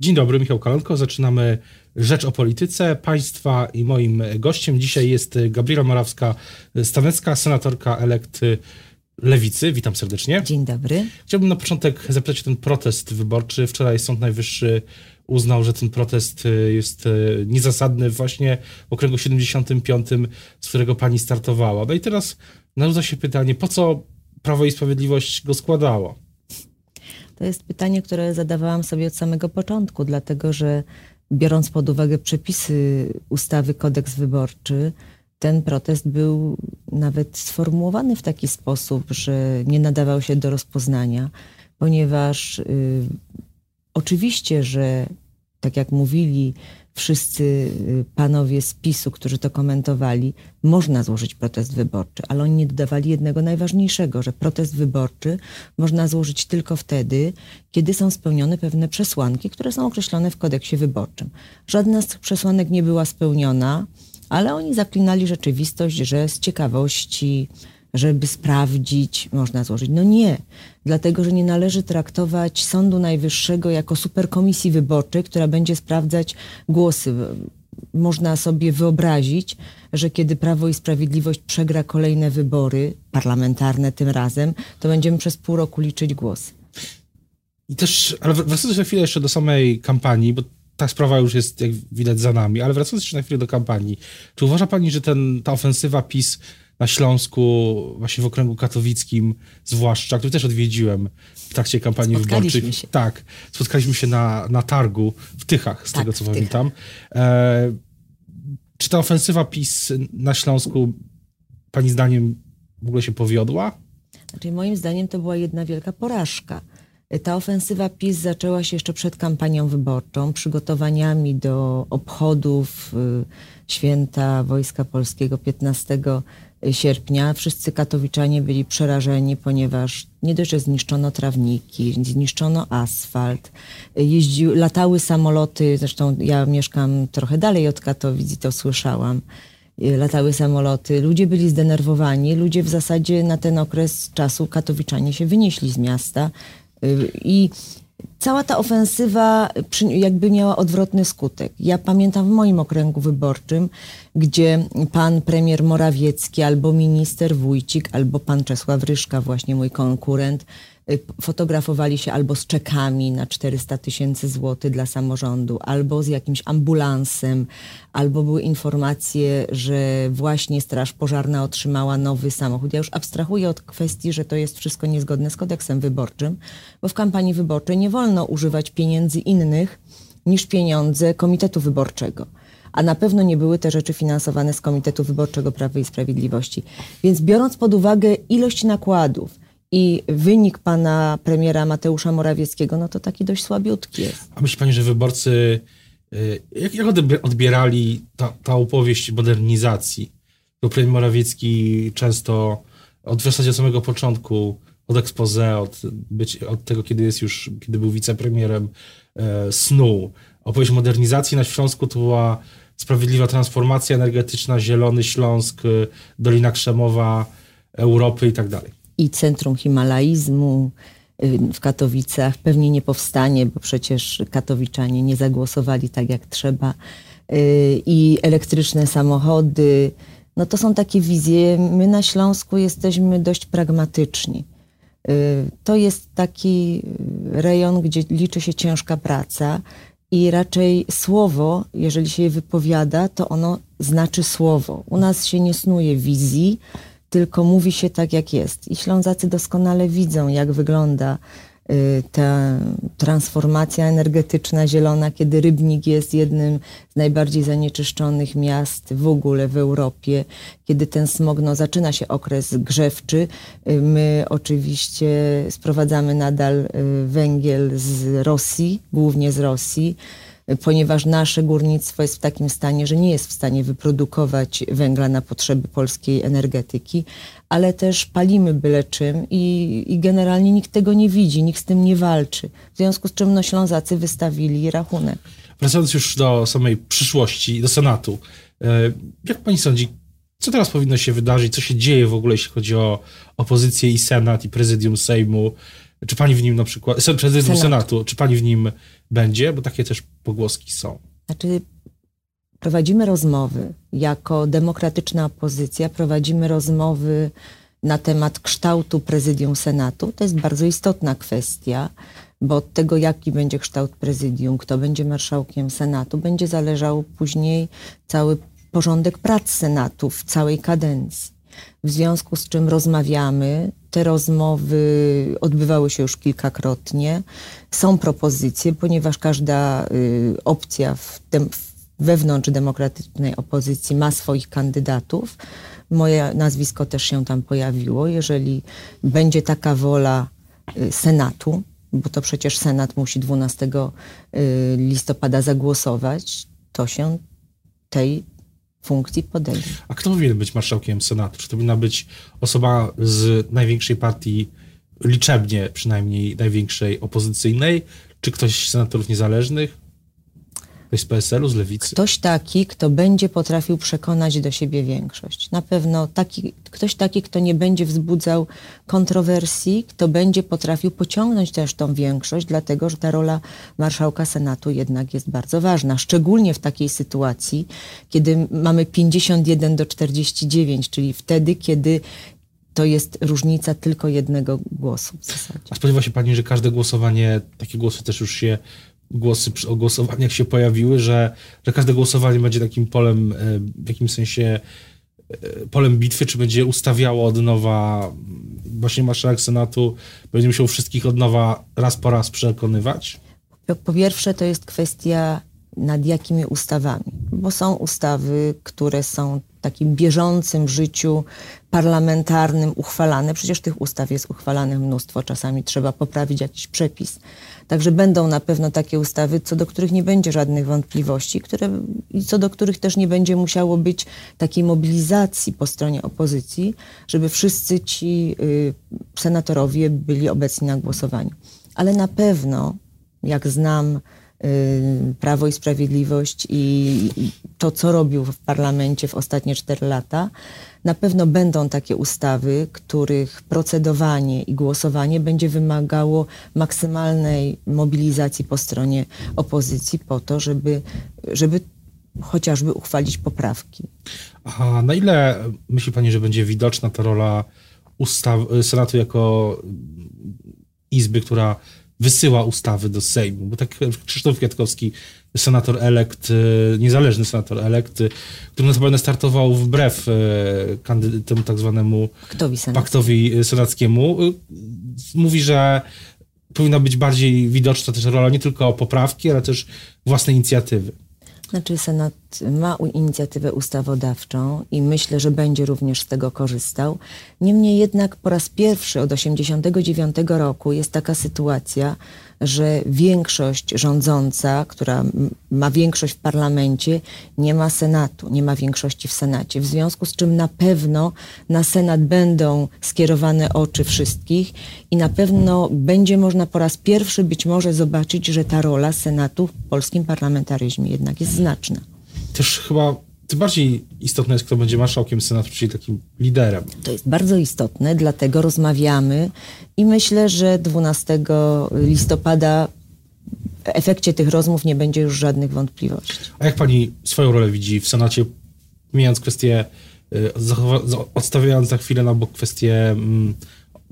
Dzień dobry, Michał Kalanko. Zaczynamy Rzecz o Polityce Państwa i moim gościem dzisiaj jest Gabriela Morawska-Stanecka, senatorka elekt Lewicy. Witam serdecznie. Dzień dobry. Chciałbym na początek zapytać o ten protest wyborczy. Wczoraj Sąd Najwyższy uznał, że ten protest jest niezasadny właśnie w okręgu 75, z którego pani startowała. No i teraz narzuca się pytanie, po co Prawo i Sprawiedliwość go składało? To jest pytanie, które zadawałam sobie od samego początku, dlatego że biorąc pod uwagę przepisy ustawy Kodeks Wyborczy, ten protest był nawet sformułowany w taki sposób, że nie nadawał się do rozpoznania, ponieważ y, oczywiście, że tak jak mówili wszyscy y, panowie z PiSu, którzy to komentowali, można złożyć protest wyborczy, ale oni nie dodawali jednego najważniejszego, że protest wyborczy można złożyć tylko wtedy, kiedy są spełnione pewne przesłanki, które są określone w kodeksie wyborczym. Żadna z tych przesłanek nie była spełniona, ale oni zaklinali rzeczywistość, że z ciekawości, żeby sprawdzić, można złożyć. No nie, dlatego że nie należy traktować Sądu Najwyższego jako superkomisji wyborczej, która będzie sprawdzać głosy. Można sobie wyobrazić, że kiedy Prawo i Sprawiedliwość przegra kolejne wybory, parlamentarne tym razem, to będziemy przez pół roku liczyć głosy. I też, ale wracając na chwilę jeszcze do samej kampanii, bo ta sprawa już jest, jak widać, za nami, ale wracając jeszcze na chwilę do kampanii, czy uważa pani, że ten, ta ofensywa PiS na Śląsku, właśnie w okręgu katowickim zwłaszcza, który też odwiedziłem w trakcie kampanii wyborczej. Się. Tak, spotkaliśmy się na, na targu w Tychach, z tak, tego co pamiętam. E, czy ta ofensywa PiS na Śląsku pani zdaniem w ogóle się powiodła? Znaczy, moim zdaniem to była jedna wielka porażka. Ta ofensywa PiS zaczęła się jeszcze przed kampanią wyborczą, przygotowaniami do obchodów y, święta Wojska Polskiego 15 sierpnia. Wszyscy katowiczanie byli przerażeni, ponieważ nie dość, że zniszczono trawniki, zniszczono asfalt, jeździ, latały samoloty, zresztą ja mieszkam trochę dalej od Katowic i to słyszałam, latały samoloty, ludzie byli zdenerwowani, ludzie w zasadzie na ten okres czasu katowiczanie się wynieśli z miasta. I cała ta ofensywa jakby miała odwrotny skutek. Ja pamiętam w moim okręgu wyborczym, gdzie pan premier Morawiecki, albo minister Wójcik, albo pan Czesław Ryszka, właśnie mój konkurent, Y, fotografowali się albo z czekami na 400 tysięcy złotych dla samorządu, albo z jakimś ambulansem, albo były informacje, że właśnie Straż Pożarna otrzymała nowy samochód. Ja już abstrahuję od kwestii, że to jest wszystko niezgodne z kodeksem wyborczym, bo w kampanii wyborczej nie wolno używać pieniędzy innych niż pieniądze Komitetu Wyborczego a na pewno nie były te rzeczy finansowane z Komitetu Wyborczego Prawa i Sprawiedliwości. Więc biorąc pod uwagę ilość nakładów, i wynik pana premiera Mateusza Morawieckiego, no to taki dość słabiutki jest. A myśli pani, że wyborcy, y, jak, jak odbierali ta, ta opowieść modernizacji? Bo premier Morawiecki często od w zasadzie samego początku, od expose, od, być, od tego, kiedy jest już, kiedy był wicepremierem, e, snu. Opowieść modernizacji na Śląsku to była sprawiedliwa transformacja energetyczna, Zielony Śląsk, Dolina Krzemowa, Europy i tak dalej i Centrum Himalaizmu y, w Katowicach pewnie nie powstanie, bo przecież katowiczanie nie zagłosowali tak jak trzeba. Y, I elektryczne samochody. No to są takie wizje. My na Śląsku jesteśmy dość pragmatyczni. Y, to jest taki rejon, gdzie liczy się ciężka praca i raczej słowo, jeżeli się je wypowiada, to ono znaczy słowo. U nas się nie snuje wizji, tylko mówi się tak, jak jest. I Ślązacy doskonale widzą, jak wygląda ta transformacja energetyczna zielona, kiedy Rybnik jest jednym z najbardziej zanieczyszczonych miast w ogóle w Europie, kiedy ten smog, no zaczyna się okres grzewczy. Y, my oczywiście sprowadzamy nadal y, węgiel z Rosji, głównie z Rosji ponieważ nasze górnictwo jest w takim stanie, że nie jest w stanie wyprodukować węgla na potrzeby polskiej energetyki, ale też palimy byle czym i, i generalnie nikt tego nie widzi, nikt z tym nie walczy. W związku z czym no, Ślązacy wystawili rachunek. Wracając już do samej przyszłości, do Senatu, e, jak pani sądzi, co teraz powinno się wydarzyć, co się dzieje w ogóle, jeśli chodzi o opozycję i Senat, i prezydium Sejmu? Czy pani w nim na przykład, prezydium Senatu. Senatu, czy pani w nim będzie? Bo takie też pogłoski są. Znaczy, prowadzimy rozmowy jako demokratyczna opozycja, prowadzimy rozmowy na temat kształtu prezydium Senatu. To jest bardzo istotna kwestia, bo od tego, jaki będzie kształt prezydium, kto będzie marszałkiem Senatu, będzie zależał później cały porządek prac Senatu w całej kadencji. W związku z czym rozmawiamy, te rozmowy odbywały się już kilkakrotnie. Są propozycje, ponieważ każda y, opcja w wewnątrz demokratycznej opozycji ma swoich kandydatów. Moje nazwisko też się tam pojawiło. Jeżeli będzie taka wola y, Senatu, bo to przecież Senat musi 12 y, listopada zagłosować, to się tej funkcji. A kto powinien być marszałkiem Senatu? Czy to powinna być osoba z największej partii, liczebnie przynajmniej największej opozycyjnej, czy ktoś z senatorów niezależnych? Ktoś z PSL-u, z Lewicy? Ktoś taki, kto będzie potrafił przekonać do siebie większość. Na pewno taki, ktoś taki, kto nie będzie wzbudzał kontrowersji, kto będzie potrafił pociągnąć też tą większość, dlatego że ta rola marszałka Senatu jednak jest bardzo ważna. Szczególnie w takiej sytuacji, kiedy mamy 51 do 49, czyli wtedy, kiedy to jest różnica tylko jednego głosu w zasadzie. A spodziewa się pani, że każde głosowanie, takie głosy też już się głosy o głosowaniach się pojawiły, że, że każde głosowanie będzie takim polem, e, w jakimś sensie e, polem bitwy, czy będzie ustawiało od nowa właśnie marszałek Senatu, będzie musiał wszystkich od nowa raz po raz przekonywać? Po, pierwsze to jest kwestia nad jakimi ustawami, bo są ustawy, które są takim bieżącym życiu parlamentarnym uchwalane. Przecież tych ustaw jest uchwalane mnóstwo, czasami trzeba poprawić jakiś przepis. Także będą na pewno takie ustawy, co do których nie będzie żadnych wątpliwości, które, i co do których też nie będzie musiało być takiej mobilizacji po stronie opozycji, żeby wszyscy ci y, senatorowie byli obecni na głosowaniu. Ale na pewno, jak znam Prawo i Sprawiedliwość i to, co robił w parlamencie w ostatnie cztery lata, na pewno będą takie ustawy, których procedowanie i głosowanie będzie wymagało maksymalnej mobilizacji po stronie opozycji po to, żeby, żeby chociażby uchwalić poprawki. A na ile myśli Pani, że będzie widoczna ta rola ustaw, Senatu jako izby, która wysyła ustawy do Sejmu? Bo tak Krzysztof Kwiatkowski senator elekt, e, niezależny senator elekt, e, który notabene startował wbrew e, temu tak zwanemu paktowi senackiemu, mówi, że powinna być bardziej widoczna też rola nie tylko poprawki, ale też własnej inicjatywy. Znaczy Senat ma inicjatywę ustawodawczą i myślę, że będzie również z tego korzystał. Niemniej jednak po raz pierwszy od 1989 roku jest taka sytuacja, że większość rządząca, która ma większość w parlamencie, nie ma Senatu, nie ma większości w Senacie. W związku z czym na pewno na Senat będą skierowane oczy wszystkich i na pewno będzie można po raz pierwszy być może zobaczyć, że ta rola Senatu w polskim parlamentaryzmie jednak jest znaczna. Też chyba tym bardziej istotne jest, kto będzie marszałkiem Senatu, czyli takim liderem. To jest bardzo istotne, dlatego rozmawiamy i myślę, że 12 listopada w efekcie tych rozmów nie będzie już żadnych wątpliwości. A jak pani swoją rolę widzi w Senacie, mijając kwestie, y, odstawiając na chwilę na bok kwestie mm,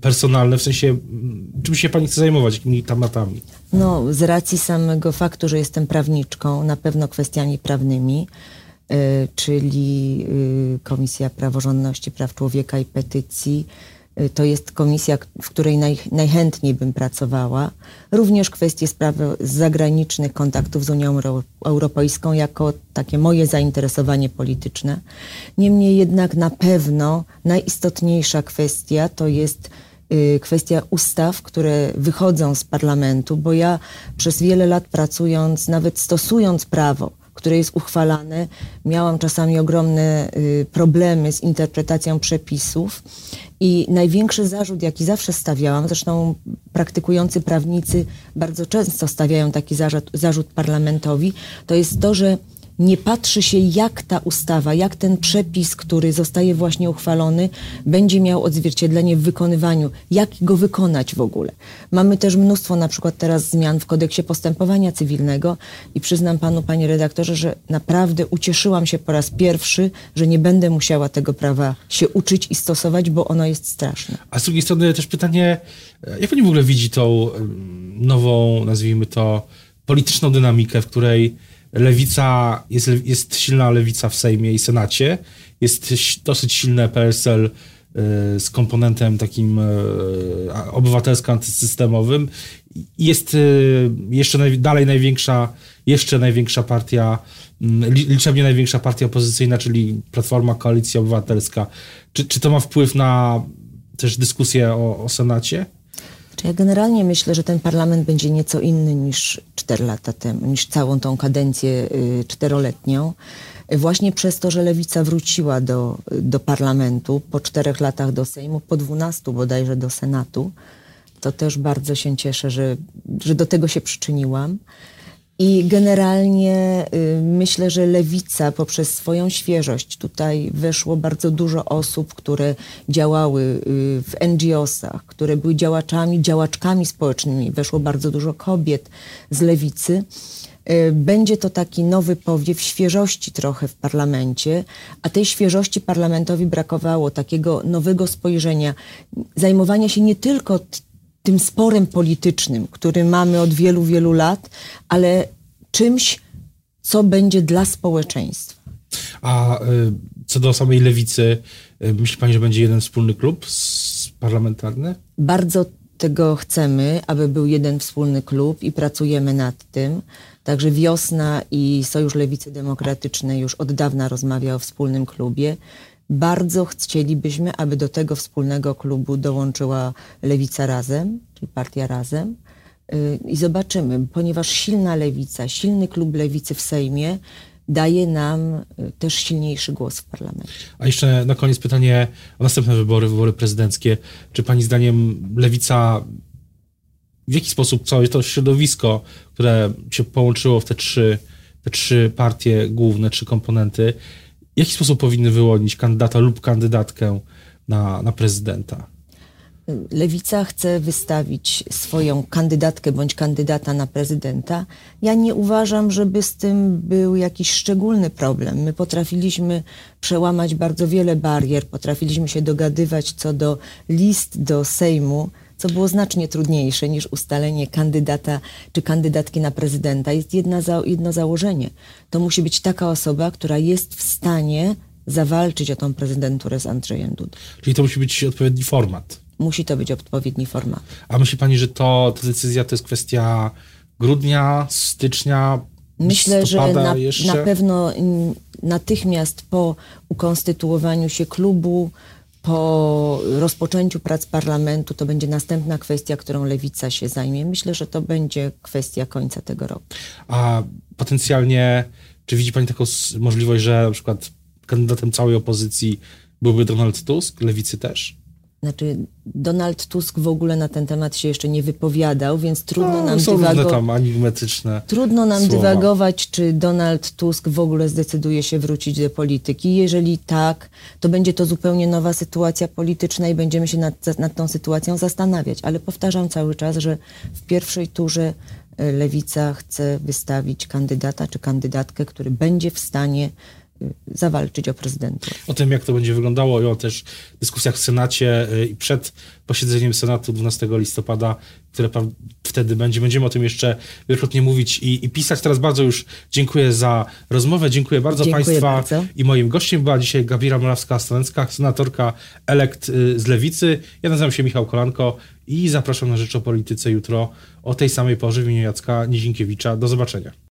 personalne, w sensie mm, czym się pani chce zajmować, jakimi tematami? No, z racji samego faktu, że jestem prawniczką, na pewno kwestiami prawnymi, Y, czyli y, Komisja Praworządności, Praw Człowieka i Petycji. Y, to jest komisja, w której naj, najchętniej bym pracowała. Również kwestie spraw zagranicznych, kontaktów z Unią Europejską jako takie moje zainteresowanie polityczne. Niemniej jednak na pewno najistotniejsza kwestia to jest kwestia ustaw, które wychodzą z parlamentu, bo ja przez wiele lat pracując, nawet stosując prawo, które jest uchwalane. Miałam czasami ogromne y, problemy z interpretacją przepisów i największy zarzut, jaki zawsze stawiałam, zresztą praktykujący prawnicy bardzo często stawiają taki zarzut, zarzut parlamentowi, to jest to, że nie patrzy się, jak ta ustawa, jak ten przepis, który zostaje właśnie uchwalony, będzie miał odzwierciedlenie w wykonywaniu, jak go wykonać w ogóle. Mamy też mnóstwo na przykład teraz zmian w kodeksie postępowania cywilnego i przyznam panu, panie redaktorze, że naprawdę ucieszyłam się po raz pierwszy, że nie będę musiała tego prawa się uczyć i stosować, bo ono jest straszne. A z drugiej strony też pytanie, e, jak pani w ogóle widzi tą nową, nazwijmy to, polityczną dynamikę, w której lewica, jest, jest silna lewica w Sejmie i Senacie, jest dosyć silne PSL y, z komponentem takim y, obywatelsko-antysystemowym. Jest y, jeszcze naj, dalej największa, jeszcze największa partia, mm, liczebnie największa partia opozycyjna, czyli Platforma Koalicja Obywatelska. Czy, czy to ma wpływ na też dyskusję o, o Senacie? Ja generalnie myślę, że ten parlament będzie nieco inny niż 4 lata temu, niż całą tą kadencję y, czteroletnią. Właśnie przez to, że lewica wróciła do, do parlamentu po czterech latach do Sejmu, po dwunastu bodajże do Senatu, to też bardzo się cieszę, że, że do tego się przyczyniłam. I generalnie y, myślę, że lewica poprzez swoją świeżość, tutaj weszło bardzo dużo osób, które działały y, w NGO-sach, które były działaczami, działaczkami społecznymi, weszło bardzo dużo kobiet z lewicy. Y, będzie to taki nowy powiew świeżości trochę w parlamencie, a tej świeżości parlamentowi brakowało, takiego nowego spojrzenia, zajmowania się nie tylko tym sporem politycznym, który mamy od wielu, wielu lat, ale czymś, co będzie dla społeczeństwa. A y, co do samej lewicy, y, myśli Pani, że będzie jeden wspólny klub parlamentarny? Bardzo tego chcemy, aby był jeden wspólny klub i pracujemy nad tym. Także Wiosna i Sojusz Lewicy Demokratycznej już od dawna rozmawia o wspólnym klubie. Bardzo chcielibyśmy, aby do tego wspólnego klubu dołączyła Lewica Razem, czyli Partia Razem. Y, I zobaczymy, ponieważ silna lewica, silny klub lewicy w Sejmie daje nam y, też silniejszy głos w parlamencie. A jeszcze na koniec pytanie o następne wybory, wybory prezydenckie. Czy pani zdaniem lewica, w jaki sposób całe to środowisko, które się połączyło w te trzy, te trzy partie główne, trzy komponenty, w jaki sposób powinny wyłonić kandydata lub kandydatkę na, na prezydenta? Lewica chce wystawić swoją kandydatkę bądź kandydata na prezydenta. Ja nie uważam, żeby z tym był jakiś szczególny problem. My potrafiliśmy przełamać bardzo wiele barier, potrafiliśmy się dogadywać co do list do Sejmu, co było znacznie trudniejsze niż ustalenie kandydata czy kandydatki na prezydenta. Jest jedna za, jedno założenie. To musi być taka osoba, która jest w stanie zawalczyć o tą prezydenturę z Andrzejem Dudą. Czyli to musi być odpowiedni format. Musi to być odpowiedni format. A myśli pani, że to, ta decyzja to jest kwestia grudnia, stycznia, Myślę, że na, na, pewno natychmiast po ukonstytuowaniu się klubu, po rozpoczęciu prac parlamentu, to będzie następna kwestia, którą lewica się zajmie. Myślę, że to będzie kwestia końca tego roku. A potencjalnie, czy widzi Pani taką możliwość, że na przykład kandydatem całej opozycji byłby Donald Tusk, lewicy też? Znaczy, Donald Tusk w ogóle na ten temat się jeszcze nie wypowiadał, więc trudno no, nam enigmatyczne. Trudno nam słowa. dywagować, czy Donald Tusk w ogóle zdecyduje się wrócić do polityki. Jeżeli tak, to będzie to zupełnie nowa sytuacja polityczna i będziemy się nad, nad tą sytuacją zastanawiać. Ale powtarzam cały czas, że w pierwszej turze e, Lewica chce wystawić kandydata czy kandydatkę, który będzie w stanie zawalczyć o prezydenturę. O tym, jak to będzie wyglądało i o też dyskusjach w Senacie y, i przed posiedzeniem Senatu 12 listopada, które wtedy będzie. Będziemy o tym jeszcze wielokrotnie mówić i, i pisać. Teraz bardzo już dziękuję za rozmowę. Dziękuję bardzo dziękuję Państwa. Bardzo. I moim gościem była dzisiaj Gabriela Morawska-Stanecka, senatorka elekt y, z Lewicy. Ja nazywam się Michał Kolanko i zapraszam na Rzecz o Polityce jutro o tej samej porze w imieniu Jacka Nizinkiewicza. Do zobaczenia.